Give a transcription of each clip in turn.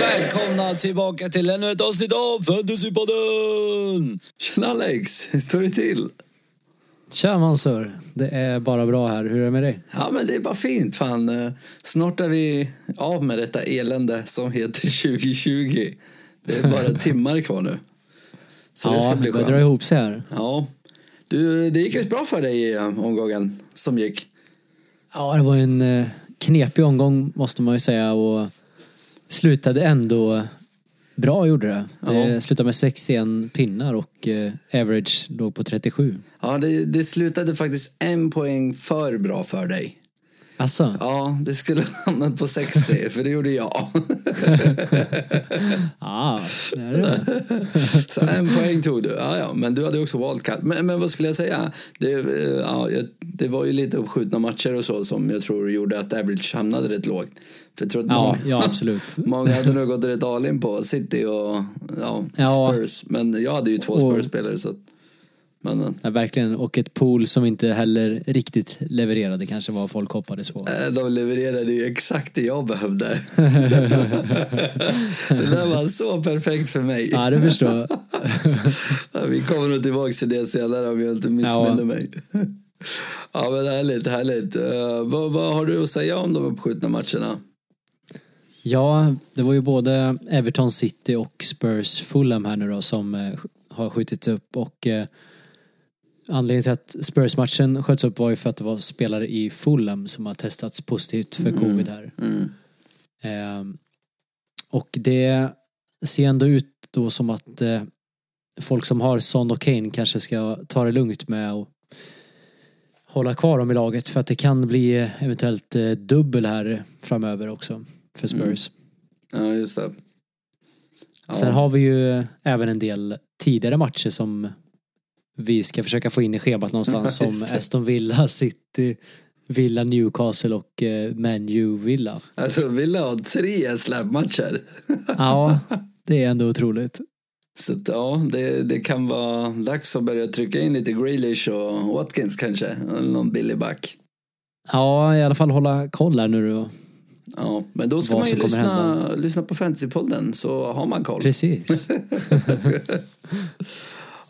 Välkomna tillbaka till ännu ett avsnitt av Fantasypodden! Tjena Alex, hur står det till? Tja Mansur, det är bara bra här. Hur är det med dig? Ja men det är bara fint fan. Eh, Snart är vi av med detta elände som heter 2020. Det är bara timmar kvar nu. Så det ska ja, bli skönt. dra ihop sig här. Ja. Du, det gick rätt bra för dig i eh, omgången som gick. Ja, det var en eh, knepig omgång måste man ju säga och slutade ändå bra gjorde det. Det Ja. slutade med 61 pinnar och eh, average låg på 37. Ja, det, det slutade faktiskt en poäng för bra för dig. Alltså, Ja, det skulle ha hamnat på 60, för det gjorde jag. ja, det är det. Så en poäng tog du. Ja, ja, men du hade också wildcard. Men, men vad skulle jag säga? Det, eh, ja, det var ju lite uppskjutna matcher och så som jag tror gjorde att average hamnade rätt lågt. För jag tror att Ja, många, ja absolut. många hade nog gått rätt all in på City och ja, Ja. Spurs. Men jag hade ju två Spurs-spelare så att, men, Ja, verkligen. Och ett pool som inte heller riktigt levererade kanske vad folk hoppades på. eh, de levererade ju exakt det jag behövde. det där var så perfekt för mig. Ja, det förstår jag. Ja, Vi kommer nog tillbaka till det senare om jag inte missminner Ja. mig. Ja men härligt, härligt. Eh, vad, vad har du att säga om de uppskjutna matcherna? Ja, det var ju både Everton City och Spurs Fulham här nu då som eh, har skjutits upp och anledningen till att Spurs-matchen sköts upp var ju för att det var spelare i Fulham som har testats positivt för covid här. Mm. Eh, och det ser ändå ut då som att eh, folk som har Son och Kane kanske ska ta det lugnt med att hålla kvar dem i laget för att det kan bli eh, eventuellt eh, dubbel här framöver också för Spurs. Ja just det. Ja. Sen har vi ju även en del tidigare matcher som vi ska försöka få in i schemat någonstans Just som. Aston Villa, City, Villa Newcastle och eh, Man U Villa. Alltså vill ha tre släpmatcher. Ja, det är ändå otroligt. Så att, ja, det, det kan vara dags att börja trycka in lite Grealish och Watkins kanske. Eller någon billig back. Ja, i alla fall hålla koll här nu då. Ja, men då ska man ju lyssna, lyssna på Fantasypodden så har man koll. Precis.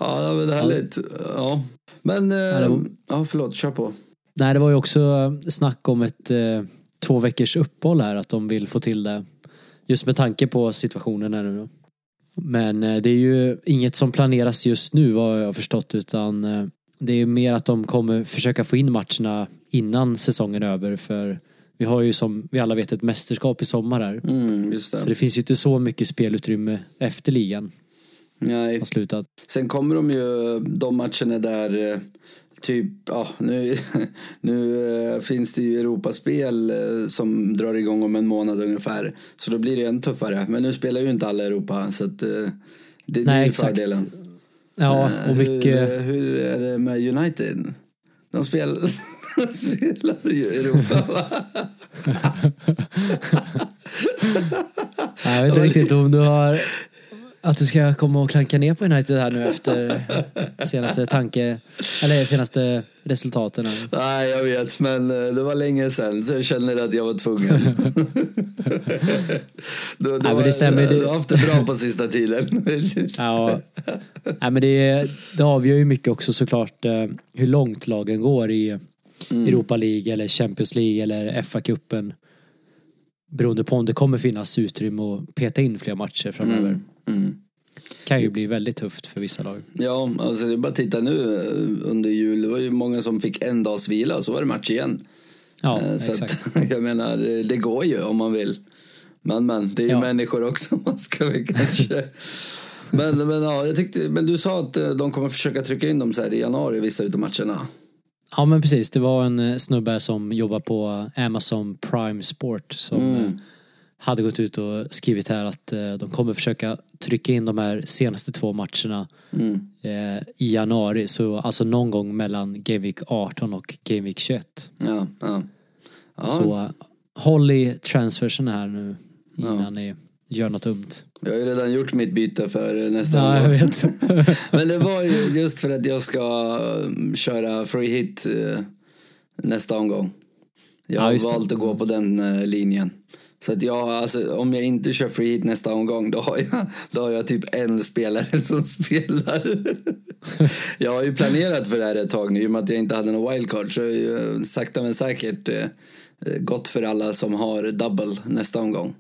Ja, det är härligt. Ja. Men, eh, var- ja förlåt, kör på. Nej, det var ju också snack om ett eh, två veckors uppehåll här, att de vill få till det. Just med tanke på situationen här nu. Men eh, det är ju inget som planeras just nu vad jag har förstått utan eh, det är mer att de kommer försöka få in matcherna innan säsongen är över för vi har ju som vi alla vet ett mästerskap i sommar här. Mm, det. Så det finns ju inte så mycket spelutrymme efter ligan Nej. har slutat. Sen kommer de ju, de matcherna där eh, typ, ja nu, nu eh, finns det ju Europaspel eh, som drar igång om en månad ungefär. Så då blir det än tuffare. Men nu spelar ju inte alla Europa så att det, det är Nej, ju fördelen. Ja, och mycket... Hur, hur är det med United? De spelar, de spelar ju Europa va? Jag vet inte riktigt om du har att du ska komma och klanka ner på United här nu efter senaste tanke eller senaste resultaten. Nej, jag vet, men eh, det var länge sedan så jag känner att jag var tvungen. du, du, Nej, men det stämmer, du har haft det bra på sista tiden. Ja, nej, men det, det avgör ju mycket också såklart eh, hur långt lagen går i Europa League eller Champions League eller FA-cupen. Beroende på om det kommer finnas utrymme att peta in fler matcher framöver. Mm. Kan ju bli väldigt tufft för vissa lag. Ja, alltså det är bara att titta nu eh, under jul. Det var ju många som fick en dags vila och så var det match igen. Ja, Eh, så exakt. Att, jag menar, eh, det går ju om man vill. Men, men, det är ju Ja. människor också. Man ska väl kanske... Men, men, ja, jag tyckte, men du sa att de kommer försöka trycka in dem så här i januari, vissa utav matcherna. Ja men precis, det var en snubbe som jobbar på Amazon Prime Sport som Mm. hade gått ut och skrivit här att de kommer försöka trycka in de här senaste två matcherna Mm. eh, i januari. Så alltså någon gång mellan Game Week 18 och Game Week 21. Ja, ja. ja. Så eh, håll i transfersen här nu innan ni gör något dumt. Jag har ju redan gjort mitt byte för nästa Ja, jag vet. Men det var ju just för att jag ska um, köra free hit eh, nästa omgång. Jag Ja, har just det. valt att gå på den eh, linjen. Så att jag, alltså, om jag inte kör free hit nästa omgång då har, jag, då har jag typ en spelare som spelar. jag har ju planerat för det här ett tag nu i och med att jag inte hade någon wildcard. Så jag sakta men säkert eh, gått för alla som har double nästa omgång.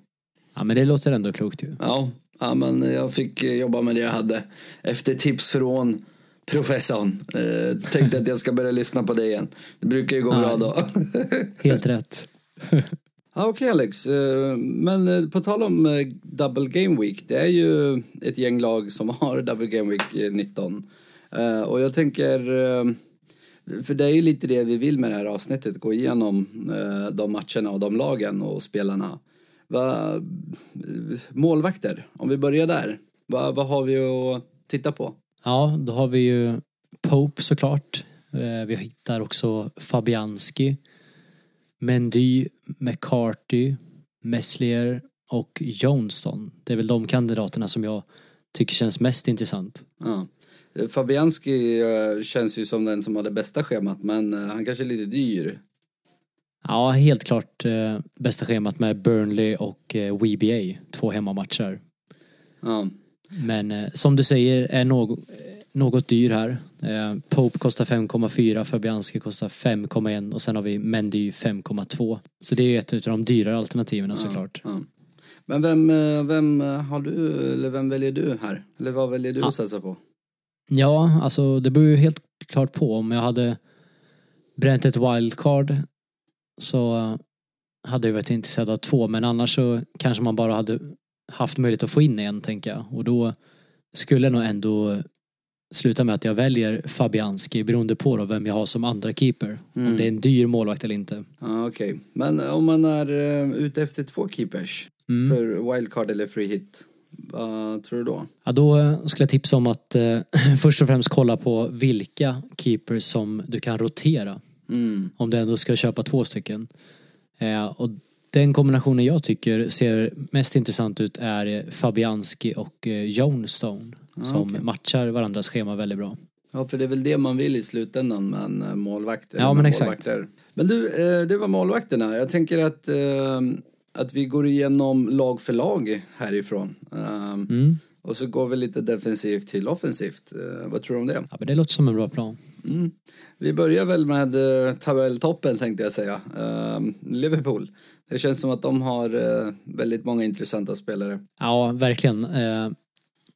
Ja, men det låter ändå klokt ju. Ja, ja men jag fick eh, jobba med det jag hade. Efter tips från professorn. Eh, tänkte att jag ska börja lyssna på det igen. Det brukar ju gå bra då. Helt rätt. Ja, Okej Alex, eh, men eh, på tal om eh, Double Game Week. Det är ju ett gäng lag som har Double Game Week 19. Och jag tänker, för det är ju lite det vi vill med det här avsnittet. Gå igenom de matcherna och de lagen och spelarna. Va, målvakter, om vi börjar där. Va, vad har vi att titta på? Ja, då har vi ju Pope såklart. Vi hittar också Fabianski, Mendy, McCarthy, Messlier och Johnston. Det är väl de kandidaterna som jag tycker känns mest intressant. Ja. Fabianski eh, känns ju som den som har det bästa schemat men eh, han kanske är lite dyr. Ja, helt klart eh, bästa schemat med Burnley och eh, WBA, två hemmamatcher. Ja. Men eh, som du säger är något, något dyr här. Eh, Pope kostar 5,4, Fabianski kostar 5,1 och sen har vi Mendy 5,2. Så det är ett av de dyrare alternativen såklart. Ja. Men vem, eh, vem eh, har du, eller vem väljer du här? Eller vad väljer du Ja. att satsa på? Ja, alltså det beror ju helt klart på. Om jag hade bränt ett wildcard så hade jag varit intresserad av två. Men annars så kanske man bara hade haft möjlighet att få in en, tänker jag. Och då skulle jag nog ändå sluta med att jag väljer Fabianski beroende på då vem jag har som andra keeper. Om det är en dyr målvakt eller inte. Ja, Okej, men om man är eh, ute efter två keepers Mm. för wildcard eller free hit, vad tror du då? Ja, då eh, skulle jag tipsa om att eh, först och främst kolla på vilka keepers som du kan rotera. Mm. Om du ändå ska köpa två stycken. Eh, och den kombinationen jag tycker ser mest intressant ut är Fabianski och Johnstone. Som okej. matchar varandras schema väldigt bra. Ja, för det är väl det man vill i slutändan med en eh, målvakt. Ja, men exakt. målvakter. Men du, eh, det var målvakterna. Jag tänker att, eh, att vi går igenom lag för lag härifrån. Mm. Och så går vi lite defensivt till offensivt. Vad tror du om det? Ja, men det låter som en bra plan. Mm. Vi börjar väl med tabelltoppen tänkte jag säga. Liverpool. Det känns som att de har väldigt många intressanta spelare. Ja, verkligen.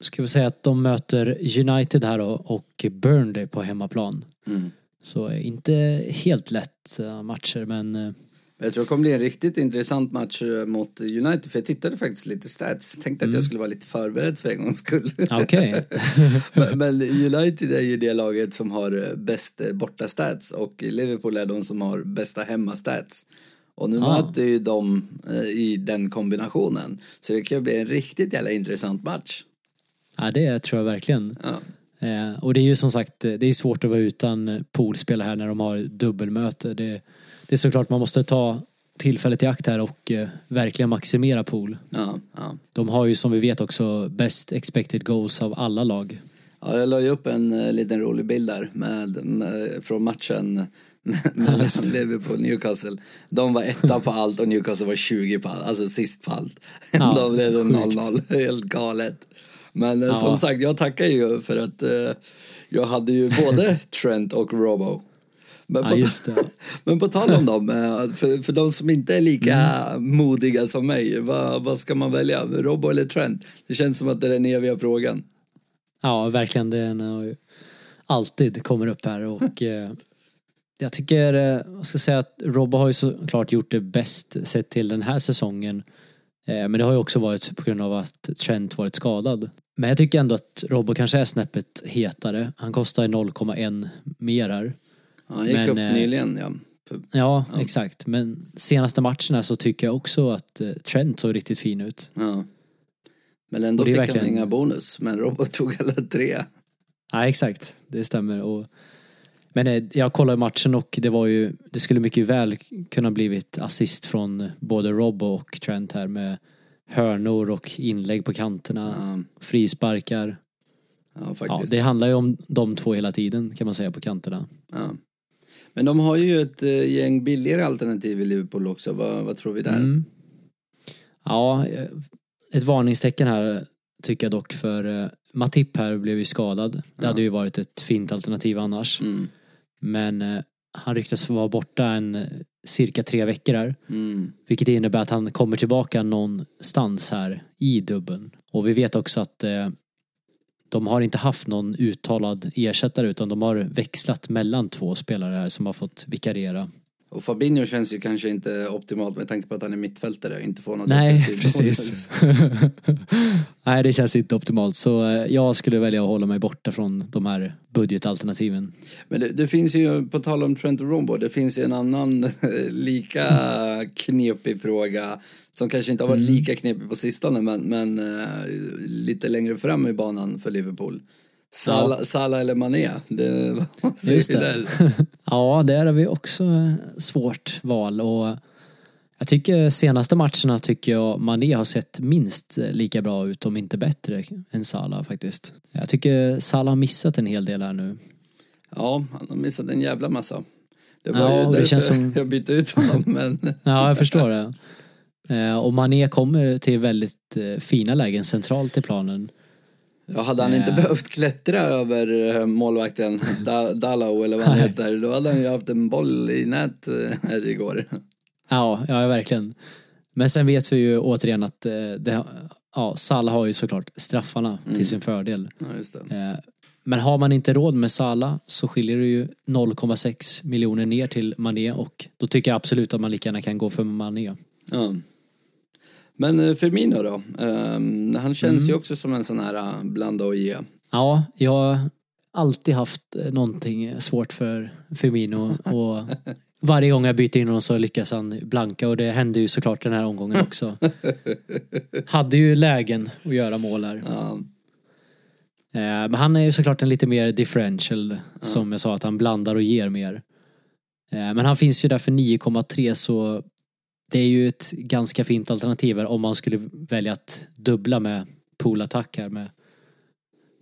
Ska vi säga att de möter United här då, och Burnley på hemmaplan. Mm. Så eh, inte helt lätt eh, matcher men eh, Jag tror det kommer bli en riktigt intressant match mot United för jag tittade faktiskt lite stats. Tänkte att jag skulle vara lite förberedd för en gångs skull. okej. Men- Men United är ju det laget som har bäst borta stats och Liverpool är de som har bästa hemmastats. Och nu Ah. möter ju de i den kombinationen. Så det kan bli en riktigt jävla intressant match. Ja, det tror jag verkligen. Ja. Eh, och det är ju som sagt, det är svårt att vara utan poolspelare här när de har dubbelmöte. Det, det är såklart man måste ta tillfället i akt här och eh, verkligen maximera pool. Ja, ja. De har ju som vi vet också best expected goals av alla lag. ja, jag la ju upp en eh, liten rolig bild där med, med, från matchen mellan. Liverpool och Newcastle. De var etta på allt och Newcastle var 20 på allt, alltså sist på allt. Ja, Då blev det 0-0, helt galet. Men eh, Ja. som sagt, jag tackar ju för att eh, jag hade ju både Trent och Robo. Men Ja, på, men på tal om dem, eh, för, för de som inte är lika Mm. modiga som mig, vad, vad ska man välja? Robo eller Trent? Det känns som att det är den eviga frågan. Ja, verkligen. Den har alltid kommer upp här och eh, jag tycker, eh, vad ska jag säga, att Robbo har ju såklart gjort det bäst sett till den här säsongen. Eh, men det har ju också varit på grund av att Trent varit skadad. Men jag tycker ändå att Robbo kanske är snäppet hetare. Han kostar 0,1 mer här. Han gick Men, upp eh, nyligen, ja. För- Ja, exakt. Men senaste matcherna så tycker jag också att eh, Trent såg riktigt fin ut. ja. Men ändå fick verkligen- han inga bonus, men Robo tog alla tre. Ja, exakt. Det stämmer. Och, men eh, jag kollade matchen och det var ju, det skulle mycket väl kunna blivit assist från både Rob och Trent här med hörnor och inlägg på kanterna. Ja, Frisparkar. ja Ja, faktiskt. det handlar ju om de två hela tiden kan man säga på kanterna. Ja. Men de har ju ett eh, gäng billigare alternativ i Liverpool också. Vad, vad tror vi där? Mm. Ja, eh, ett varningstecken här tycker jag dock för eh, Matip här blev ju skadad. Det Ja. hade ju varit ett fint alternativ annars. Mm. Men han ryktas vara borta en eh, cirka tre veckor här. Mm. Vilket innebär att han kommer tillbaka någonstans här i dubben. Och vi vet också att eh, de har inte haft någon uttalad ersättare utan de har växlat mellan två spelare här som har fått vikariera. Och Fabinho känns ju kanske inte optimalt med tanke på att han är mittfältare och inte får något Nej, precis. Nej, det känns inte optimalt. Så eh, jag skulle välja att hålla mig borta från de här budgetalternativen. Men det, det finns ju, på tal om Trent och Rombo, det finns ju en annan lika knepig fråga som kanske inte har varit lika knepig på sistone men, men eh, lite längre fram i banan för Liverpool. Sala, Sala eller Mané? Det, Just det. där? Ja, där har vi också eh, svårt val. Och jag tycker senaste matcherna tycker jag Mané har sett minst eh, lika bra ut, om inte bättre, än Salah faktiskt. Jag tycker Salah har missat en hel del här nu. Ja, han har missat en jävla massa. Det var Ja, ju det därför känns som- jag bytte ut honom men Ja, jag förstår det. Eh, Och Mané kommer till väldigt fina lägen centralt i planen. Ja, hade han inte Eh. behövt klättra över eh, målvakten da, Dalao eller vad han heter, då hade han ju haft en boll i nät eh, här igår. Ja, ja verkligen. Men sen vet vi ju återigen att eh, det, ja, Salah har ju såklart straffarna till sin fördel. Ja, Men har man inte råd med Salah så skiljer det ju 0,6 miljoner ner till Mané och då tycker jag absolut att man lika gärna kan gå för Mané. Ja. Men eh, Firmino då? Ehm, han känns Mm. ju också som en sån här eh, blanda och ge. Ja, jag har alltid haft eh, någonting svårt för Firmino och varje gång jag byter in honom så lyckas han blanka och det hände ju såklart den här omgången också. Hade ju lägen att göra mål här. Ja, Men han är ju såklart en lite mer differential som jag sa att han blandar och ger mer. Men han finns ju där för 9,3 så det är ju ett ganska fint alternativ här om man skulle välja att dubbla med poolattack här med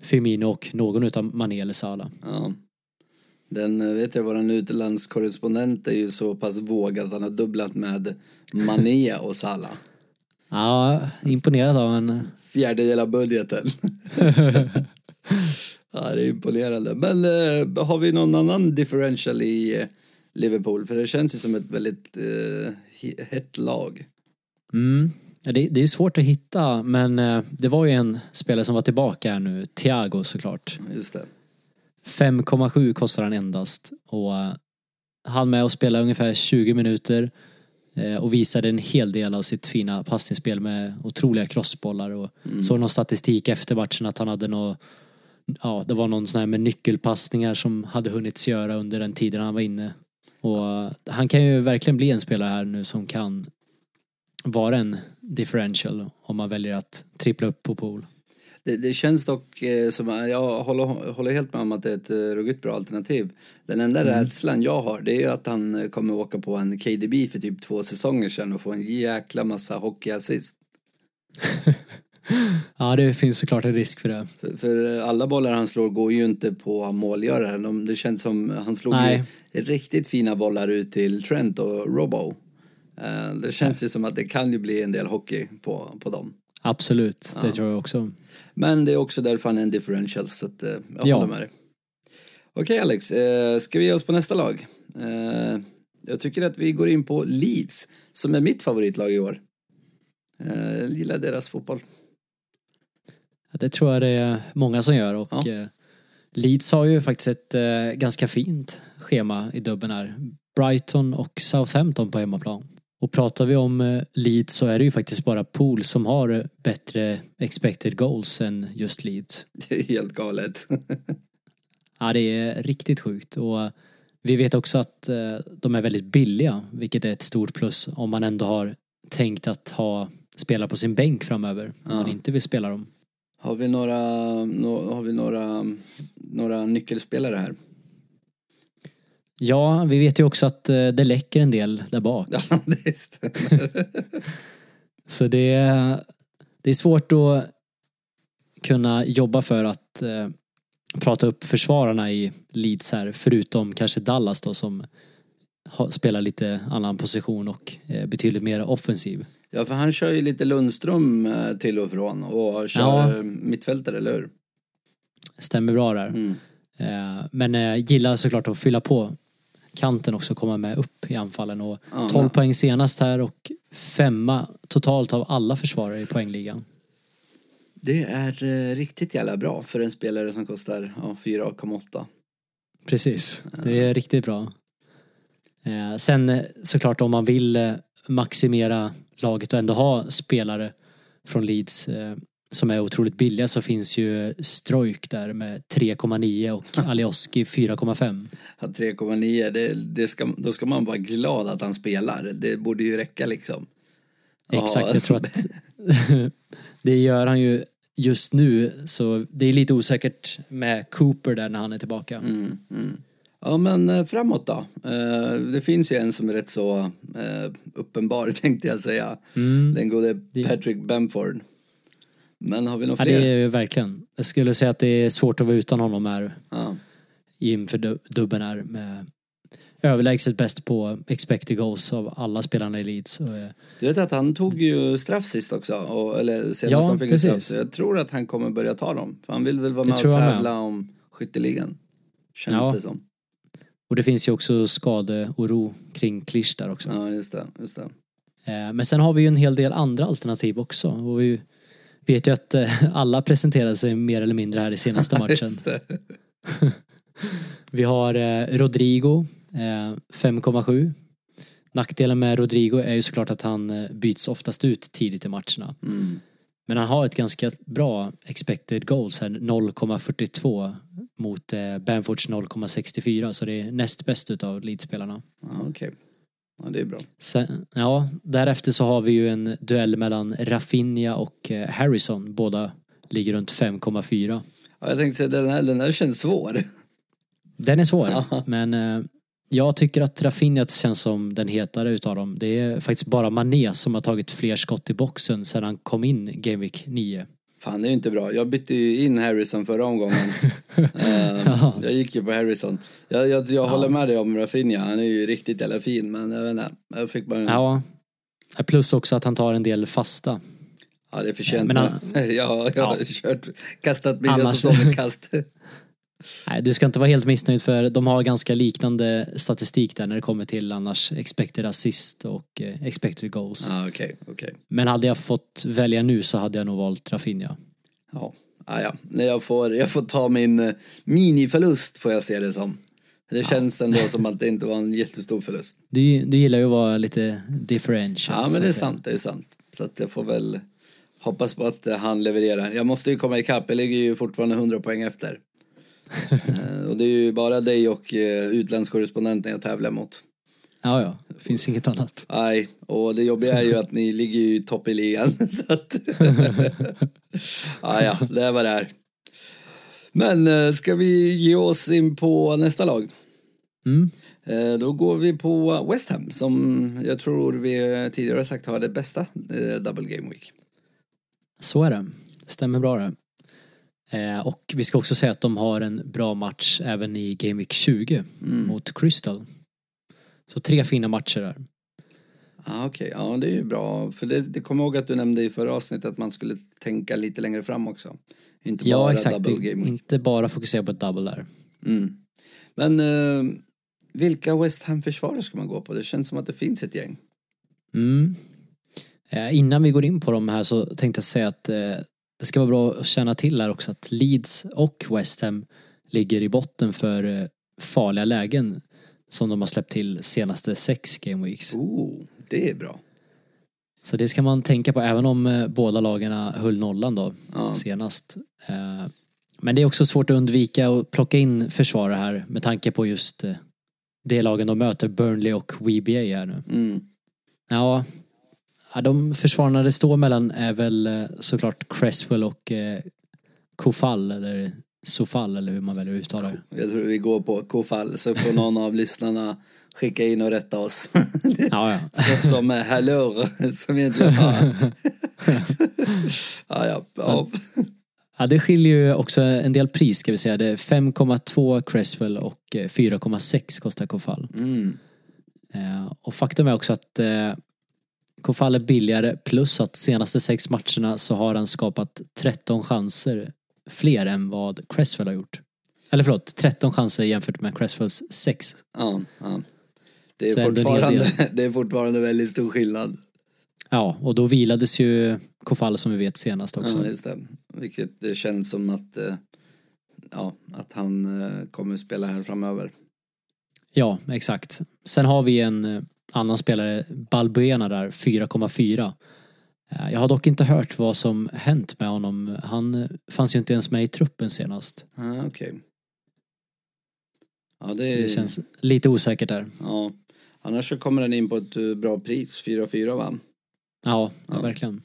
Firmino och någon utav Mané eller Salah. ja. Den, eh, vet jag, våran utlandskorrespondent är ju så pass vågad att han har dubblat med Mané och Salah. Ja, imponerad av en... Fjärdedel av budgeten. ja, det är imponerande. Men eh, har vi någon annan differential i eh, Liverpool? För det känns ju som ett väldigt eh, hett lag. Mm. Ja, det, det är svårt att hitta men eh, det var ju en spelare som var tillbaka här nu, Thiago såklart. Just det. 5,7 kostar han endast. Och eh, han med och spelade ungefär 20 minuter eh, och visade en hel del av sitt fina passningsspel med otroliga crossbollar och såg någon statistik efter matchen att han hade nå ja, det var någon sån här med nyckelpassningar som hade hunnits göra under den tiden han var inne. Och eh, han kan ju verkligen bli en spelare här nu som kan vara en differential om man väljer att trippla upp på pool. Det, det känns dock eh, som, jag håller, håller helt med om att det är ett eh, ruggigt bra alternativ. Den enda rädslan jag har det är ju att han eh, kommer åka på en KDB för typ två säsonger sedan och få en jäkla massa hockeyassist. Ja, det finns såklart en risk för det. För, för alla bollar han slår går ju inte på målgöraren. De, det känns som, han slog riktigt fina bollar ut till Trent och Robbo. Eh, det känns ju som att det kan ju bli en del hockey på, på dem. Absolut, det tror jag också. Men det är också därför han är en differential så att eh, jag Ja. håller med dig. Okej Alex, eh, ska vi ge oss på nästa lag? Jag tycker att vi går in på Leeds som är mitt favoritlag i år. Jag gillar deras fotboll. Det tror jag det är många som gör och Ja. eh, Leeds har ju faktiskt ett eh, ganska fint schema i dubben här. Brighton och Southampton på hemmaplan. Och pratar vi om eh, Leeds så är det ju faktiskt bara Pool som har bättre expected goals än just Leeds. Det är helt galet. Ja, det är riktigt sjukt och vi vet också att de är väldigt billiga, vilket är ett stort plus om man ändå har tänkt att ha spela på sin bänk framöver, om man Ja. inte vill spela dem. Har vi några, nå- har vi några, några nyckelspelare här? Ja, vi vet ju också att eh, det läcker en del där bak. Ja, det stämmer. Så det, det är svårt att kunna jobba för att eh, prata upp försvararna i Leeds här, förutom kanske Dallas då som spelar lite annan position och är betydligt mer offensiv. Ja, för han kör ju lite Lundström eh, till och från och kör Ja. mittfältare, eller hur? Stämmer bra där. Mm. Eh, men eh, gillar såklart att fylla på kanten också, komma med upp i anfallen. Och Ja, 12 men- poäng senast här och femma totalt av alla försvarare i poängligan. Det är eh, riktigt jävla bra för en spelare som kostar ja, 4,8. Precis, det är riktigt bra. Eh, sen eh, såklart om man vill eh, maximera laget och ändå ha spelare från Leeds eh, som är otroligt billiga så finns ju Strojk där med 3,9 och Alioski 4,5. Han 3,9, det, det ska, då ska man vara glad att han spelar. Det borde ju räcka liksom. Exakt, Ja. jag tror att det gör han ju just nu så det är lite osäkert med Cooper där när han är tillbaka. Mm, mm. Ja men eh, framåt då. Eh, det finns ju en som är rätt så eh, uppenbar tänkte jag säga. Mm. Den gode Det- Patrick Bamford. Men har vi några Ja, fler? det är ju verkligen. Jag skulle säga att det är svårt att vara utan honom här Ja. inför du- dubben här med överlägset bäst på expected goals av alla spelarna i Leeds. Du vet att han tog ju straff sist också, och, eller senast Ja, han fick en straff. precis. Så jag tror att han kommer börja ta dem. För han vill väl vara med och jag med. tävla om skytteligan. Känns Ja. det som. Och det finns ju också skadeoro kring Klisch där också. Ja, just det. Just det. Eh, Men sen har vi ju en hel del andra alternativ också. Och vi vet ju att eh, alla presenterade sig mer eller mindre här i senaste matchen. Vi har eh, Rodrigo, eh, 5,7. Nackdelen med Rodrigo är ju såklart att han byts oftast ut tidigt i matcherna. Mm. Men han har ett ganska bra expected goals här, 0,42 mot eh, Bamfords 0,64 så det är näst bäst utav Leeds-spelarna. Ja, okej. Ja, det är bra. Sen, ja, därefter så har vi ju en duell mellan Rafinha och eh, Harrison. Båda ligger runt 5,4. Ja, jag tänkte säga, den här, den här känns svår. Den är svår, men eh, jag tycker att Rafinha känns som den hetare utav dem. Det är faktiskt bara Mané som har tagit fler skott i boxen sedan han kom in Game Week 9. Fan, det är ju inte bra. Jag bytte ju in Harrison förra omgången. Ja. Jag gick ju på Harrison. Jag, jag, jag håller med dig om Rafinha. Han är ju riktigt jävla fin, men jag vet inte. Jag fick bara... Ja, Ja, plus också att han tar en del fasta. det är för sent. Men han- jag, jag har Ja. kört, kastat mig Annars- på kast. Nej, du ska inte vara helt missnöjd för de har ganska liknande statistik där när det kommer till annars expected assist och eh, expected goals. Ja, okej, okej. Men hade jag fått välja nu så hade jag nog valt Rafinha. Ja, ah, ja. Jag, får, jag får ta min eh, miniförlust får jag se det som. Det känns ändå som att det inte var en jättestor förlust. Du, du gillar ju att vara lite differential. Ja, men det är sant, det är sant. Så att jag får väl hoppas på att eh, han levererar. Jag måste ju komma ikapp, jag ligger ju fortfarande 100 poäng efter. Eh, och det är ju bara dig och uh, utlandskorrespondenten jag tävlar mot. Ja, ja. Det finns inget annat. Nej, och det jobbiga är ju att ni ligger ju topp i ligan. Så att... ja, ja, det vad det är. Men eh, ska vi ge oss in på nästa lag? Mm. Eh, Då går vi på West Ham som jag tror vi tidigare sagt har det bästa eh, double game week. Så är. Det stämmer bra det. Eh, och vi ska också säga att de har en bra match även i Game Week 20 Mm. mot Crystal. Så tre fina matcher där. Ah, Okej, ja det är ju bra. För det, det kommer ihåg att du nämnde i förra avsnittet att man skulle tänka lite längre fram också. Inte bara Ja, exakt. double game. Inte bara fokusera på ett double där. Mm. Men eh, vilka West Ham-försvarare ska man gå på? Det känns som att det finns ett gäng. Mm. Eh, innan vi går in på de här så tänkte jag säga att eh, det ska vara bra att känna till här också att Leeds och West Ham ligger i botten för eh, farliga lägen som de har släppt till senaste sex game weeks. Oh, det är bra. Så det ska man tänka på även om eh, båda lagen höll nollan då Ja. senast. Eh, men det är också svårt att undvika att plocka in försvarare här med tanke på just det lagen de möter, Burnley och WBA här nu. Mm. Ja, ja de försvararna det står mellan är väl eh, såklart Cresswell och eh, Kofall eller Sofall eller hur man väljer att uttala det. Jag tror vi går på Kofall så får någon av lyssnarna skicka in och rätta oss. Ja, ja. så, som är hallå, som egentligen har ja, ja, ja. Ja, det skiljer ju också en del pris ska vi säga. Det är 5,2 Cresswell och eh, 4,6 kostar Kofall. Mm. Eh, Och faktum är också att eh, Kofall är billigare plus att senaste sex matcherna så har han skapat 13 chanser fler än vad Cresswell har gjort. Eller förlåt, 13 chanser jämfört med Cresswells 6. ja, ja. Det, är fortfarande, det är fortfarande väldigt stor skillnad. Ja, och då vilades ju Kofall som vi vet senast också. Ja, just det. Vilket det känns som att, eh, ja, att han eh, kommer spela här framöver. Ja, exakt. Sen har vi en eh, annan spelare, Balbuena där, 4,4. Eh, Jag har dock inte hört vad som hänt med honom. Han eh, fanns ju inte ens med i truppen senast. Ah, Okej. Ja, det, Så det känns lite osäkert där. ja. Annars så kommer den in på ett eh, bra pris, 4-4 va? Ja, ja. Ja. verkligen.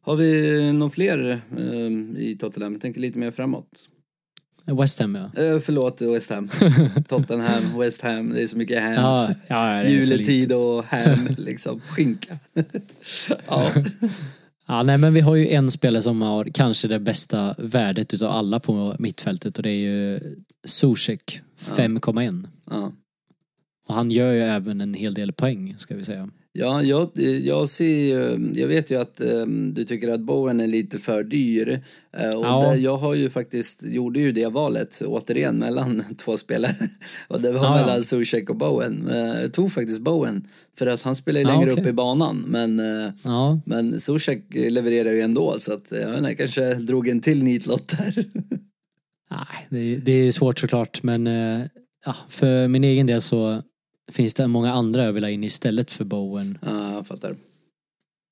Har vi någon fler eh, i Tottenham? Jag tänker lite mer framåt. West Ham ja. Eh, förlåt West Ham. Tottenham, West Ham, det är så mycket hams. Ja, ja. Juletid och ham, liksom. Skinka. ja. Ja, nej men vi har ju en spelare som har kanske det bästa värdet utav alla på mittfältet och det är ju Zuzek, 5,1. ja. Och han gör ju även en hel del poäng, ska vi säga. Ja, jag, jag ser eh, jag vet ju att um, du tycker att Bowen är lite för dyr. Uh, och Ja. där, jag har ju faktiskt, gjorde ju det valet återigen mellan två spelare. Och det var Ja, mellan Zuzek och Bowen. Uh, jag tog faktiskt Bowen. För att han spelar ju Ja, längre okej. upp i banan. Men, Ja, men Zuzek levererar ju ändå. Så att, jag inte, jag kanske drog en till nitlott där. nej, det, det är svårt såklart men eh, ja, för min egen del så finns det många andra jag vill ha in istället för Bowen. Ja, jag fattar.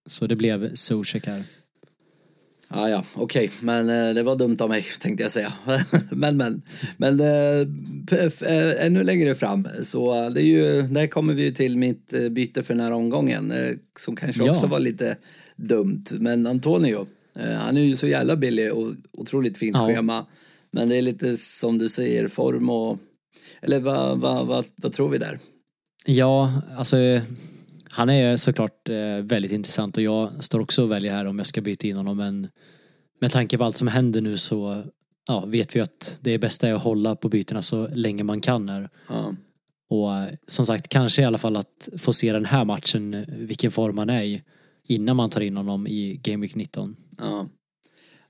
Så det blev Zuzek här. Ja, ja, okej, men eh, det var dumt av mig tänkte jag säga. men, men, men eh, eh, ännu längre fram så det är ju, där kommer vi ju till mitt byte för den här omgången eh, som kanske Ja. också var lite dumt. Men Antonio, han är ju så jävla billig och otroligt fint Ja. schema. Men det är lite som du säger, form och, eller vad, vad, vad, vad tror vi där? Ja, alltså han är såklart eh, väldigt intressant och jag står också och väljer här om jag ska byta in honom men med tanke på allt som händer nu så ja, vet vi att det bästa är att hålla på bytena så länge man kan här. Ja, Och eh, som sagt, kanske i alla fall att få se den här matchen, eh, vilken form han är i, innan man tar in honom i Game Week 19. Ja.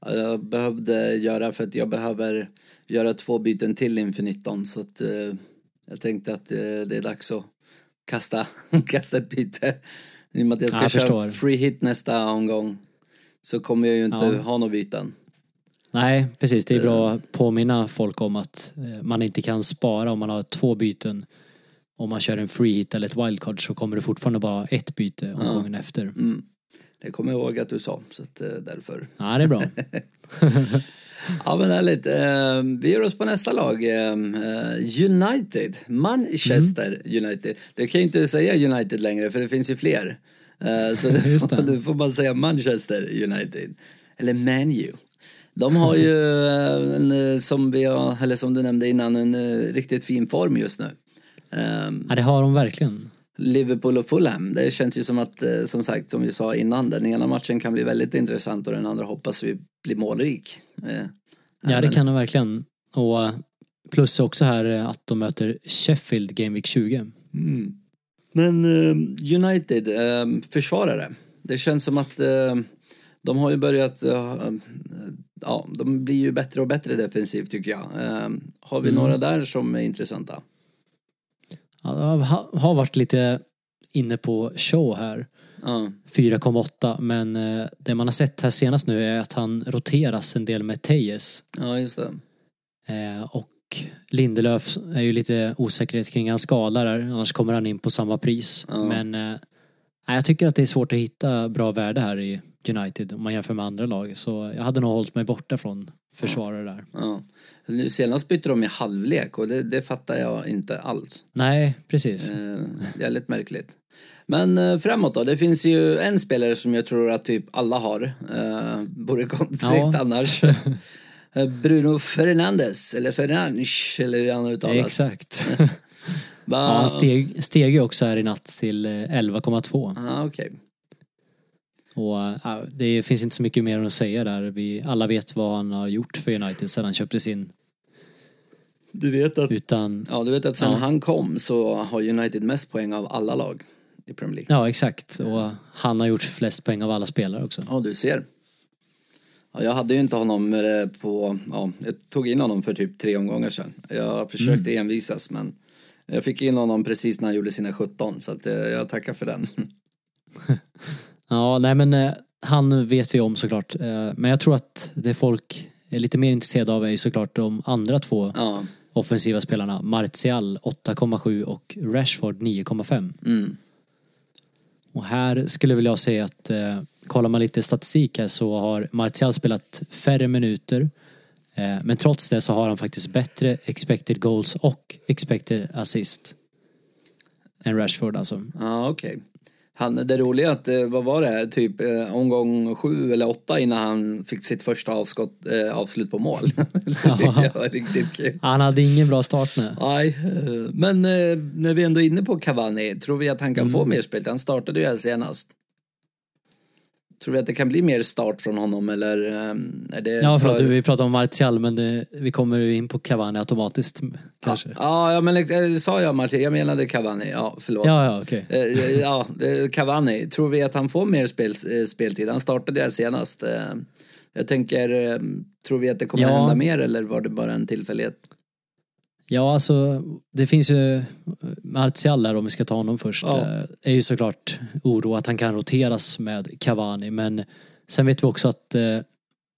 Ja, Jag behövde göra för att jag behöver göra två byten till inför 19 så att eh, jag tänkte att eh, det är dags att kasta, kasta ett byte. I och med att jag ska Ja, jag köra förstår. free hit nästa omgång så kommer jag ju inte Ja. ha några byten. Nej, precis. Det är bra att påminna folk om att eh, man inte kan spara om man har två byten. Om man kör en free hit eller ett wildcard så kommer det fortfarande bara ett byte omgången efter. Mm. Det kommer jag ihåg att du sa, så att, eh, därför. Ja, det är bra. Ja men härligt. Eh, vi ger oss på nästa lag. Eh, United. Manchester Mm. United. Det kan ju inte säga United längre för det finns ju fler. Eh, så Just får, får man säga Manchester United. Eller Man U. De har ju, eh, en, som, vi har, eller som du nämnde innan, en riktigt fin form just nu. Eh, Ja, det har de verkligen. Liverpool och Fulham. Det känns ju som att, eh, som sagt, som vi sa innan, den ena matchen kan bli väldigt intressant och den andra hoppas vi blir målrik. Eh, Ja, det kan de verkligen. Och plus också här eh, att de möter Sheffield Game Week 20. Mm. Men United, försvarare. Det känns som att de har ju börjat, ja, de blir ju bättre och bättre defensivt tycker jag. Har vi Mm. några där som är intressanta? Ja, jag ha- har varit lite inne på show här. Ja, 4,8 men eh, det man har sett här senast nu är att han roteras en del med Tejes. ja just det. Eh, och Lindelöf är ju lite osäkerhet kring hans skada där, annars kommer han in på samma pris. Ja. Men eh, jag tycker att det är svårt att hitta bra värde här i United om man jämför med andra lag. Så jag hade nog hållit mig borta från försvarare där. Ja. Nu Senast bytte de i halvlek och det, det fattar jag inte alls. Nej, precis. Eh, jävligt märkligt. Men eh, framåt då, det finns ju en spelare som jag tror att typ alla har. Eh, vore konstigt Ja. annars. Eh, Bruno Fernandes, eller Fernandes, eller hur han uttalas. Exakt. Ja, han steg, steg ju också här i natt till eh, 11,2. Ah, okej. Och ja, det finns inte så mycket mer att säga där. Vi alla vet vad han har gjort för United sedan han köpte sin. Du vet att, Utan, ja, du vet att sen Ja. han kom så har United mest poäng av alla lag i Premier League. ja exakt. Och han har gjort flest poäng av alla spelare också. Ja, du ser. Ja, jag hade ju inte honom eh, på, ja, jag tog in honom för typ tre omgångar sedan. Jag försökte envisas men jag fick in honom precis när han gjorde sina 17 så att eh, jag tackar för den. Ja, nej men eh, han vet vi om såklart. Eh, men jag tror att det folk är lite mer intresserade av är såklart de andra två Ja, offensiva spelarna. Martial 8,7 och Rashford 9,5. mm. Och här skulle väl jag säga att eh, kollar man lite statistik här så har Martial spelat färre minuter. Eh, men trots det så har han faktiskt bättre expected goals och expected assist. Än Rashford alltså. ja okej. Han, det roliga är att, eh, vad var det, här, typ eh, omgång sju eller åtta innan han fick sitt första avskott, eh, avslut på mål. det var riktigt kul. Han hade ingen bra start nu. Nej, eh, men eh, när vi ändå är inne på Cavani, tror vi att han kan Mm. få mer spel? Han startade ju här senast. Tror vi att det kan bli mer start från honom eller eh, är det Ja, för- förlåt, vi pratar om Martial men det, vi kommer ju in på Cavani automatiskt kanske. Ja, Ja, ja men eh, sa jag Martin? Jag menade Cavani. Ja, förlåt. ja, ja okej. Eh, Ja, det- Cavani. Tror vi att han får mer spel, eh, speltid? Han startade här senast. Eh, Jag tänker, eh, tror vi att det kommer Ja. hända mer eller var det bara en tillfällighet? Ja, alltså det finns ju Martial där om vi ska ta honom först. Ja. eh, Är ju såklart oro att han kan roteras med Cavani men sen vet vi också att eh,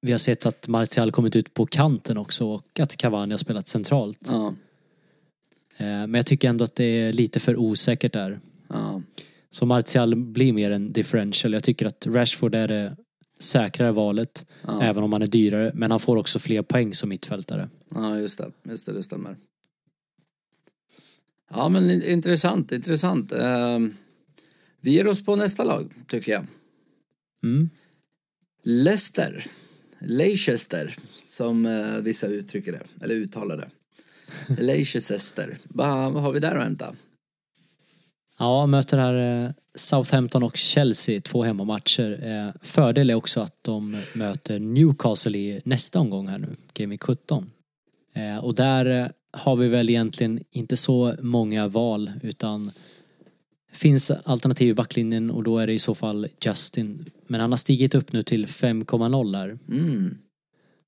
vi har sett att Martial kommit ut på kanten också och att Cavani har spelat centralt. Ja, Eh, Men jag tycker ändå att det är lite för osäkert där. ja, Så Martial blir mer en differential. Jag tycker att Rashford är det säkrare valet. Även om han är dyrare. Men han får också fler poäng som mittfältare. Ja, just det. Just det, det stämmer. Ja, men in- intressant, intressant. Eh, vi ger oss på nästa lag, tycker jag. Mm. Leicester. Leicester, som eh, vissa uttrycker det, eller uttalar det. Leicester. Vad vad har vi där att hämta? Ja, möter här eh, Southampton och Chelsea, två hemmamatcher. Eh, Fördel är också att de möter Newcastle i nästa omgång här nu, Game Week 17. Eh, Och där har vi väl egentligen inte så många val utan finns alternativ i backlinjen och då är det i så fall Justin. Men han har stigit upp nu till 5,0 här. Mm.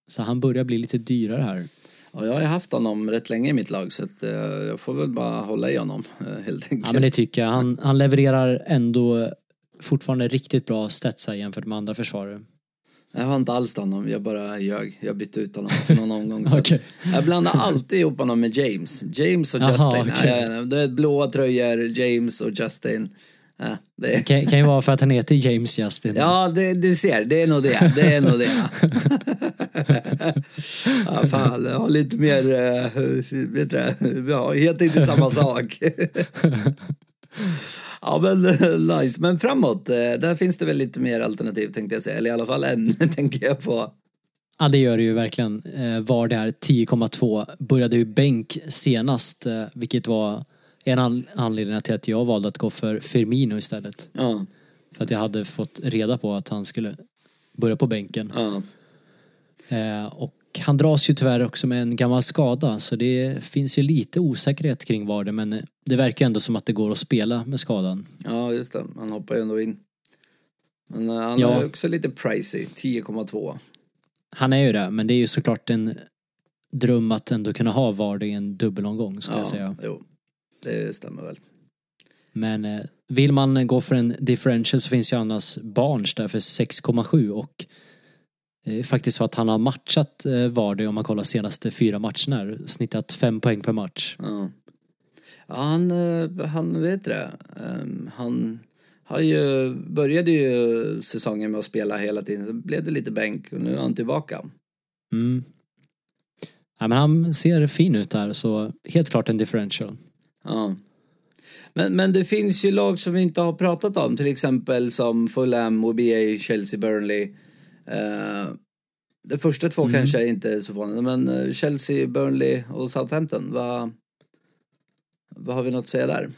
Så han börjar bli lite dyrare här. Ja, jag har ju haft honom rätt länge i mitt lag så att, eh, jag får väl bara hålla i honom eh, helt enkelt. Ja men det tycker jag. Han, han levererar ändå fortfarande riktigt bra stats här jämfört med andra försvarare. Jag har inte alls honom, jag bara ljög. Jag bytte ut honom för någon omgång sedan. Okej. Jag blandar alltid ihop honom med James. James och Jaha, Justin. Ja, ja, det är blåa tröjor, James och Justin. Ja, det. Kan, kan ju vara för att han heter James Justin. Ja, det, du ser, det är nog det. Det är nog det. ja, fan, jag har lite mer, eh, vet du ja, heter inte samma sak. ja, men eh, nice. Men framåt, eh, där finns det väl lite mer alternativ tänkte jag säga. Eller i alla fall en, tänker jag på. Ja det gör det ju verkligen. Eh, var det här 10,2 började ju bänk senast vilket var en an- anledning till att jag valde att gå för Firmino istället. Ja, För att jag hade fått reda på att han skulle börja på bänken. ja, Eh, och han dras ju tyvärr också med en gammal skada så det finns ju lite osäkerhet kring var det men det verkar ändå som att det går att spela med skadan. ja, just det. Han hoppar ju ändå in. Men eh, han Ja. är också lite pricey, 10,2. Han är ju det men det är ju såklart en dröm att ändå kunna ha Vardy i en dubbelomgång skulle jag säga. jo, det stämmer väl. Men eh, vill man gå för en differential så finns ju annars Barnes där för 6,7 och är faktiskt så att han har matchat eh, Vardy om man kollar senaste fyra matcherna snittat fem poäng per match. Ja. Ja, han, eh, han vet det. Ehm, Han har ju, började ju säsongen med att spela hela tiden, så blev det lite bänk och nu är han tillbaka. Mm. Ja, men han ser fin ut där så helt klart en differential. Ja. Men, men det finns ju lag som vi inte har pratat om, till exempel som Fulham, OBA, Chelsea, Burnley. Eh, de första två kanske är inte så vanliga, men eh, Chelsea, Burnley och Southampton, vad, vad har vi något att säga där?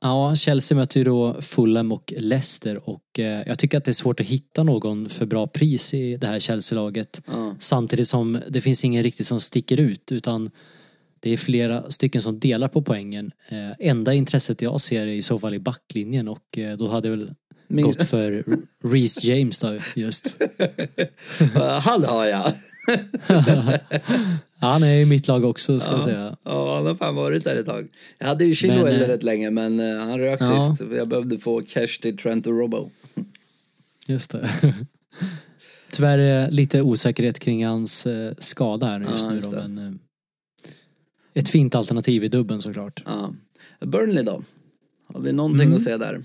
Ja, Chelsea möter ju då Fulham och Leicester och eh, jag tycker att det är svårt att hitta någon för bra pris i det här Chelsea-laget. Ja. Samtidigt som det finns ingen riktigt som sticker ut utan det är flera stycken som delar på poängen. Eh, enda intresset jag ser är i så fall i backlinjen och då hade väl Min- gått för Reece James då just. Han har jag. Han är i mitt lag också ska jag säga. Ja, han har fan varit där ett tag. Jag hade ju Chilwell eh, rätt länge men eh, han rök Ja. sist. för Jag behövde få cash till Trent och Robbo. Just det. Tyvärr är lite osäkerhet kring hans eh, skada här just Ja, nu just då, men eh, ett fint alternativ i dubben såklart. Ja. Burnley då? Har vi någonting Mm. att säga där?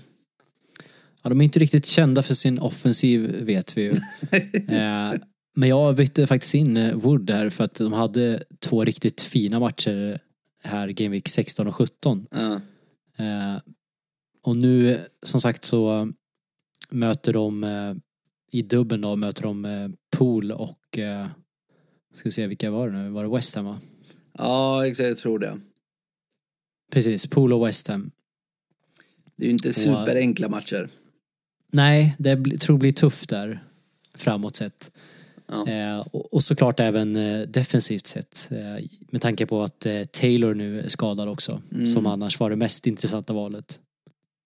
Ja, de är inte riktigt kända för sin offensiv vet vi ju. eh, men jag bytte faktiskt in eh, Wood här för att de hade två riktigt fina matcher här Game Week 16 och 17. Ja. Eh, och nu som sagt så möter de eh, i dubben då möter de Pool och ska vi se vilka var det nu? Var det West Ham va? ja, exakt. Jag tror det. Precis, Pool och West Ham. Det är ju inte superenkla matcher. Nej, det bli, tror blir tufft där framåt sett. Ja. Eh, och, och såklart även eh, defensivt sett. Eh, med tanke på att eh, Taylor nu är skadad också. Mm. Som annars var det mest intressanta valet.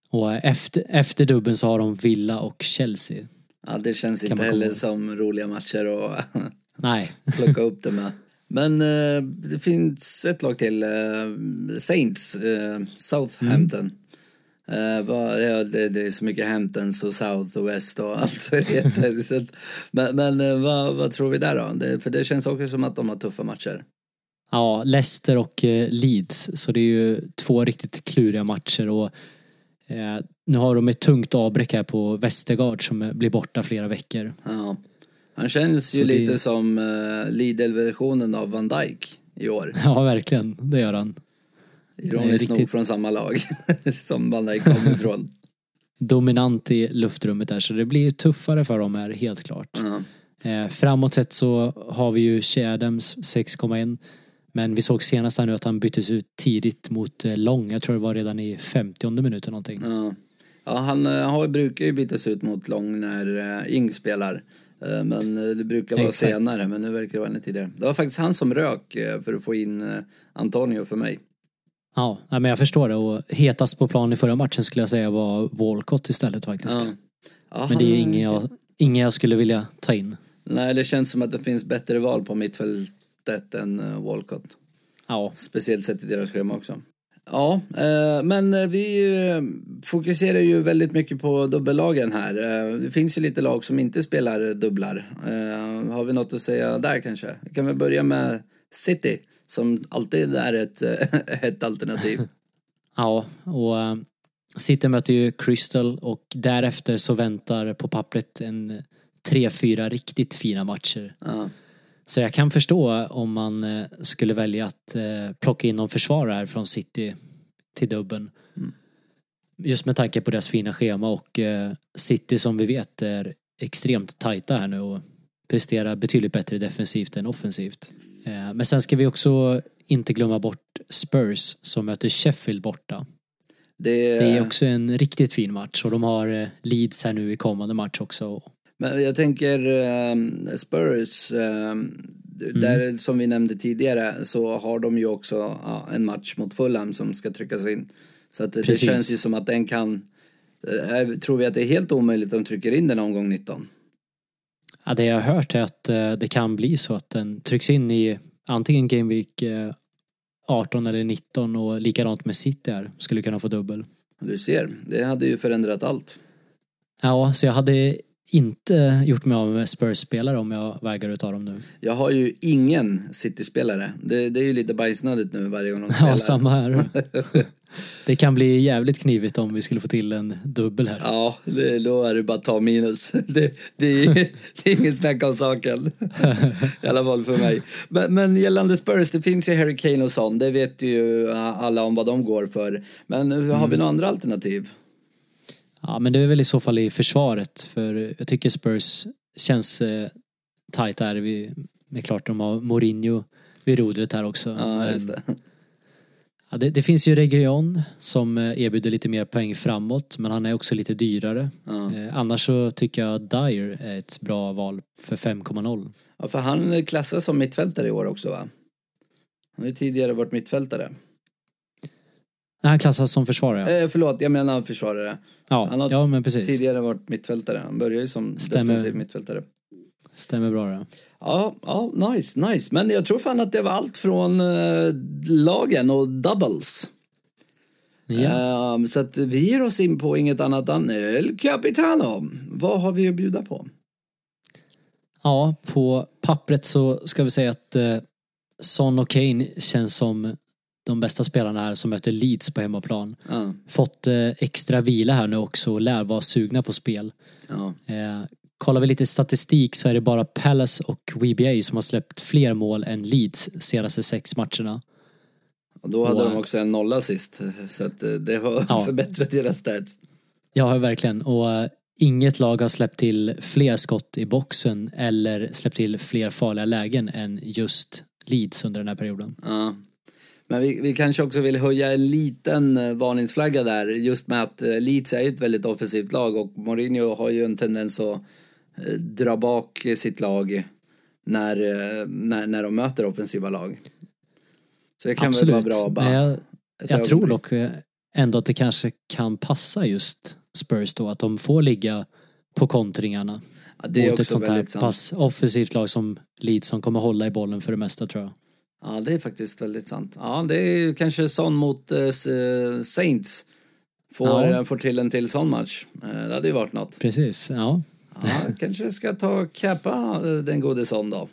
Och eh, efter, efter dubben så har de Villa och Chelsea. Ja, det känns Kan inte heller ihåg. som roliga matcher att Nej, plocka upp det med. Men eh, det finns ett lag till. Saints, eh, Southampton. Eh, vad, ja, det, det är så mycket Hamptons och South och West och allt vad det heter. Så att, men men eh, vad, vad tror vi där då? Det, för det känns också som att de har tuffa matcher. ja, Leicester och eh, Leeds. Så det är ju två riktigt kluriga matcher. Och, eh, nu har de ett tungt avbräck här på Westergaard som eh, blir borta flera veckor. Ja. Han känns ju Så det- lite som uh, Lidl-versionen av Van Dijk i år. Ja, verkligen. Det gör han. Ironiskt nog riktigt- från samma lag som Van Dijk kom ifrån. Dominant i luftrummet där. Så det blir ju tuffare för dem här, helt klart. Ja. Eh, framåt sett så har vi ju Shea Adams 6,1. Men vi såg senast här nu att han byttes ut tidigt mot eh, Lång. Jag tror det var redan i 50 minuten någonting. Ja, ja han eh, har, brukar ju bytas ut mot Lång när uh, Ing spelar. Eh, men eh, det brukar vara Exakt. senare, men nu verkar det vara lite tidigare. Det var faktiskt han som rök för att få in Antonio för mig. Ja, men jag förstår det. Och hetast på plan i förra matchen skulle jag säga var Walcott istället faktiskt. Ja. Ja, Men det är ju ingen jag, ingen jag skulle vilja ta in. Nej, det känns som att det finns bättre val på mittfältet än uh, Walcott. Ja, Speciellt sett i deras schema också. Ja, eh, men eh, vi eh, fokuserar ju väldigt mycket på dubbellagen här. Eh, det finns ju lite lag som inte spelar dubblar. Eh, har vi något att säga där kanske? Vi kan väl börja med City som alltid är ett, eh, ett alternativ. ja och äh, City möter ju Crystal och därefter så väntar på pappret en tre, fyra riktigt fina matcher. Ja, Så jag kan förstå om man eh, skulle välja att eh, plocka in någon försvarare här från City till dubben. Mm. Just med tanke på deras fina schema och eh, City som vi vet är extremt tajta här nu och presterar betydligt bättre defensivt än offensivt. Eh, men sen ska vi också inte glömma bort Spurs som möter Sheffield borta. det, Det är också en riktigt fin match och de har eh, Leeds här nu i kommande match också. Men jag tänker eh, Spurs, eh, där som vi nämnde tidigare så har de ju också ja, en match mot Fulham som ska tryckas in. Så att det, det Precis. känns ju som att den kan, eh, tror vi att det är helt omöjligt att de trycker in den omgång 19? Ja, det jag har hört är att eh, det kan bli så att den trycks in i antingen Game Week eh, 18 eller 19 och likadant med City här skulle kunna få dubbel. Du ser, det hade ju förändrat allt. Ja, så jag hade inte gjort mig av med Spurs-spelare om jag vägar utav dem nu. Jag har ju ingen City-spelare. Det, det är ju lite bajsnödigt nu varje gång de spelar. Ja, samma här. Det kan bli jävligt knivigt om vi skulle få till en dubbel här. Ja, det, då är det bara att ta minus. Det, det, är, det är ingen snack om saken. I alla fall för mig. Men, men gällande Spurs, det finns ju Harry Kane och sånt. Det vet ju alla om vad de går för. Men har Mm. vi några andra alternativ? Ja, men det är väl i så fall i försvaret för jag tycker Spurs känns eh, tajt här. Vi, det är klart de har Mourinho vid rodret här också. Ja, just det. Ja, det, det finns ju Region som eh, erbjuder lite mer poäng framåt men han är också lite dyrare. Ja. Eh, annars så tycker jag Dyer är ett bra val för 5,0. Ja, för han klassas som mittfältare i år också va? Han har ju tidigare varit mittfältare. Nej, han klassas som försvarare. Eh, förlåt, jag menar försvarare. ja, Han har ja men precis. tidigare varit mittfältare. Han började ju som Stämmer. defensiv mittfältare. Stämmer bra det. Ja, ja, nice, nice. Men jag tror fan att det var allt från eh, lagen och doubles. Ja. Ehm, så att vi ger oss in på inget annat än El Capitano. Vad har vi att bjuda på? ja, på pappret så ska vi säga att eh, Son och Kane känns som de bästa spelarna här som möter Leeds på hemmaplan. Ja, Fått eh, extra vila här nu också och lär vara sugna på spel. ja. Eh, kollar vi lite statistik så är det bara Palace och WBA som har släppt fler mål än Leeds senaste sex matcherna. Och då hade Och- de också en nolla sist. Så att eh, det har Ja. förbättrat deras stats. Ja, verkligen. Och eh, inget lag har släppt till fler skott i boxen eller släppt till fler farliga lägen än just Leeds under den här perioden. Ja. Men vi, vi kanske också vill höja en liten eh, varningsflagga där. Just med att eh, Leeds är ett väldigt offensivt lag och Mourinho har ju en tendens att eh, dra bak sitt lag när, när, när de möter offensiva lag. Så det kan Absolut. väl vara bra bara... Men jag, ett jag tror dock ändå att det kanske kan passa just Spurs då, att de får ligga på kontringarna. Ja, det är mot ett också sånt här väldigt sant. pass offensivt lag som Leeds som kommer hålla i bollen för det mesta tror jag. Ja, det är faktiskt väldigt sant. Ja, det är ju kanske sån mot eh, eh, Saints. Får, Ja. får till en till sån match. Eh, det hade ju varit något. Precis, ja. Ja, kanske ska ta cappa eh, den gode son då.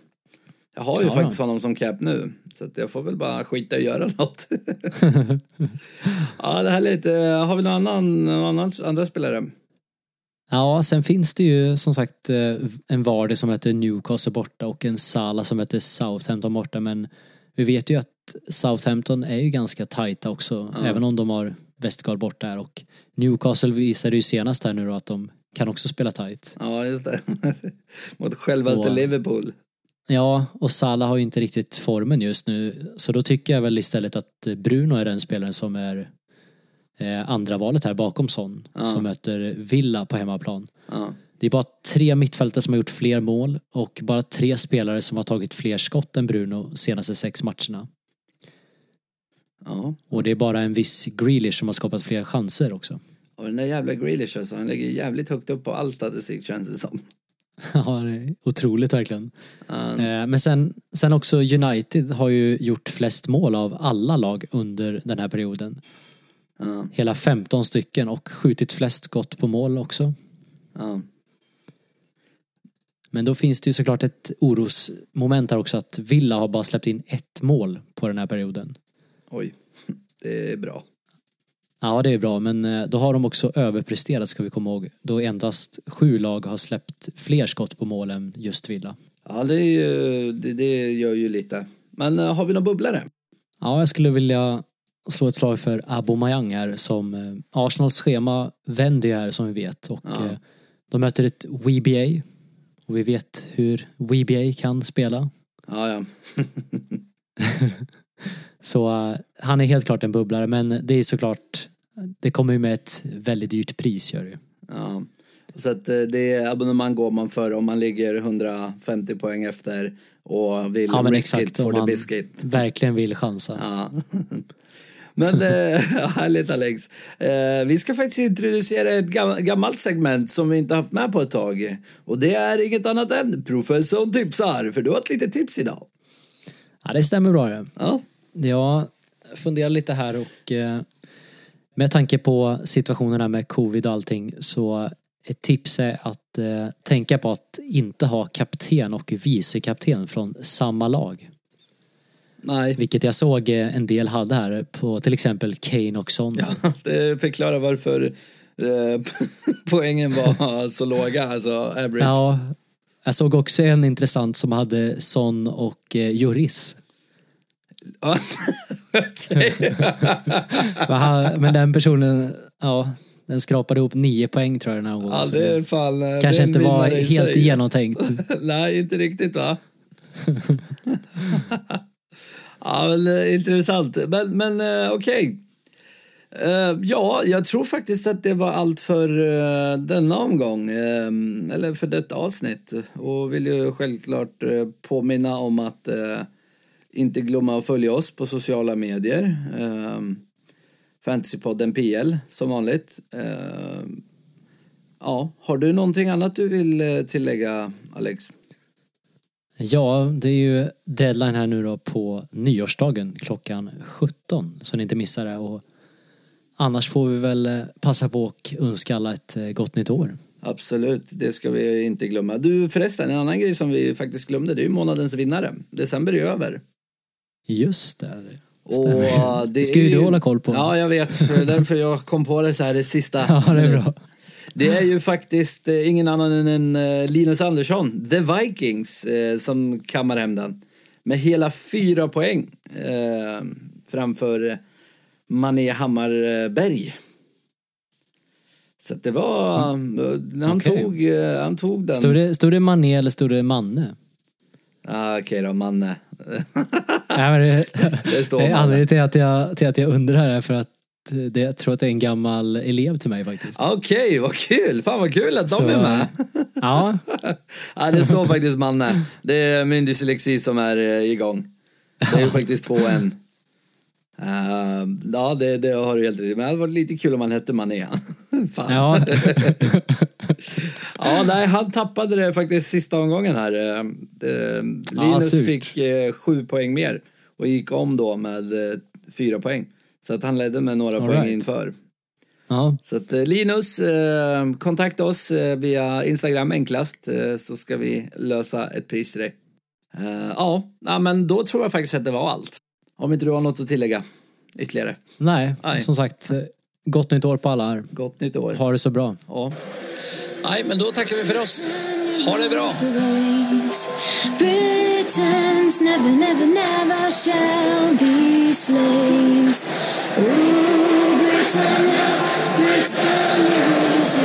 Jag har ju Ja, faktiskt honom som cap nu. Så att jag får väl bara skita i att göra något. ja, det här är lite... Har vi någon annan, någon annan andra spelare? Ja, sen finns det ju som sagt en Vardy som heter Newcastle borta och en Sala som heter Southampton borta men vi vet ju att Southampton är ju ganska tajta också Ja. även om de har Westgard borta här och Newcastle visade ju senast här nu då att de kan också spela tajt. Ja, just det. Mot självaste Liverpool. Ja, och Salah har ju inte riktigt formen just nu så då tycker jag väl istället att Bruno är den spelaren som är eh, andra valet här bakom Son Ja. som möter Villa på hemmaplan. Ja. Det är bara tre mittfältare som har gjort fler mål och bara tre spelare som har tagit fler skott än Bruno senaste sex matcherna. Ja. Och det är bara en viss Grealish som har skapat fler chanser också. Och den där jävla Grealish alltså, han ligger jävligt högt upp på all statistik känns det som. Ja, det är otroligt verkligen. Eh, Men sen, sen också United har ju gjort flest mål av alla lag under den här perioden. ja, Hela 15 stycken och skjutit flest skott på mål också. ja. Men då finns det ju såklart ett orosmoment här också att Villa har bara släppt in ett mål på den här perioden. Oj, det är bra. Ja, det är bra, men eh, då har de också överpresterat ska vi komma ihåg. Då endast sju lag har släppt fler skott på mål än just Villa. Ja, det, är ju, det, det gör ju lite. Men eh, har vi någon bubblare? Ja, jag skulle vilja slå ett slag för Aubameyang här som eh, Arsenals schema vänder ju här som vi vet och Ja. de möter ett WBA och vi vet hur WBA kan spela. Ja, ja. Så eh, han är helt klart en bubblare men det är såklart det kommer ju med ett väldigt dyrt pris gör det ju. ja. Så att eh, det abonnemang går man för om man ligger 150 poäng efter och vill Ja, risk exakt, it for the biscuit. Verkligen vill chansa. Ja. Men eh, härligt Alex. Eh, vi ska faktiskt introducera ett gam- gammalt segment som vi inte haft med på ett tag. Och det är inget annat än Professorn tipsar, för du har ett litet tips idag. Ja, det stämmer bra det. Ja, Jag funderar lite här och eh, med tanke på situationen här med covid och allting så ett tips är att eh, tänka på att inte ha kapten och vicekapten från samma lag. Nej. Vilket jag såg eh, en del hade här på till exempel Kane och Son. Ja, det förklarar varför eh, poängen var så låga, alltså average. Ja, jag såg också en intressant som hade Son och eh, Juris. Men den personen, ja, den skrapade ihop nio poäng tror jag den här gången. Ja, det är fan... eh, Kanske inte var helt sig. genomtänkt. Nej, inte riktigt va? Ja, men, eh, intressant. Men, men eh, okej. Okay. ja, jag tror faktiskt att det var allt för denna omgång. eller för detta avsnitt. Och vill ju självklart påminna om att inte glömma att följa oss på sociala medier. Fantasypodden PL som vanligt. Ja, har du någonting annat du vill tillägga, Alex? Ja, det är ju deadline här nu då på nyårsdagen klockan 17. Så ni inte missar det. Och annars får vi väl eh, passa på och önska alla ett eh, gott nytt år. Absolut, det ska vi inte glömma. Du förresten, en annan grej som vi faktiskt glömde, det är ju månadens vinnare. December är över. Just det. Och Stämmer. det Det ska ju du hålla koll på. Ja, jag vet. Därför jag kom på det så här det sista. Ja, det är bra. Det är ju faktiskt eh, ingen annan än eh, Linus Andersson, The Vikings, eh, som kammar hem den. Med hela fyra poäng framför Mané Hammarberg. Så det var... eh, Han, Mm. Okej. tog, han tog den. Stod det, stod det Mané eller stod det Manne? Ah, Okej då, Manne. Nej, men det, Det Nej, Manne. anledningen till att, jag, till att jag undrar är för att det, jag tror att det är en gammal elev till mig faktiskt. Okej, vad kul! Fan vad kul att de Så, är med. Ja, ja, det står faktiskt Manne. Det är min dyslexi som är eh, igång. Det är faktiskt två en. Uh, ja, det, det har du helt rätt i. Men det hade varit lite kul om han hette Mané. Fan. ja. Ja, nej, han tappade det faktiskt sista omgången här. Eh, eh, Linus surt. fick eh, sju poäng mer och gick om då med eh, fyra poäng. Så att han ledde med några All poäng right. inför. ja. Så att eh, Linus, eh, kontakta oss eh, via Instagram enklast eh, så ska vi lösa ett pris till dig. Eh, ja, men då tror jag faktiskt att det var allt. Om inte du har något att tillägga ytterligare. Nej, Nej. som sagt, gott nytt år på alla här. Gott nytt år. Ha det så bra. Ja. Nej, men då tackar vi för oss. Ha det bra! Britons never, never, never shall be slaves. Oh, Britannia, Britannia, was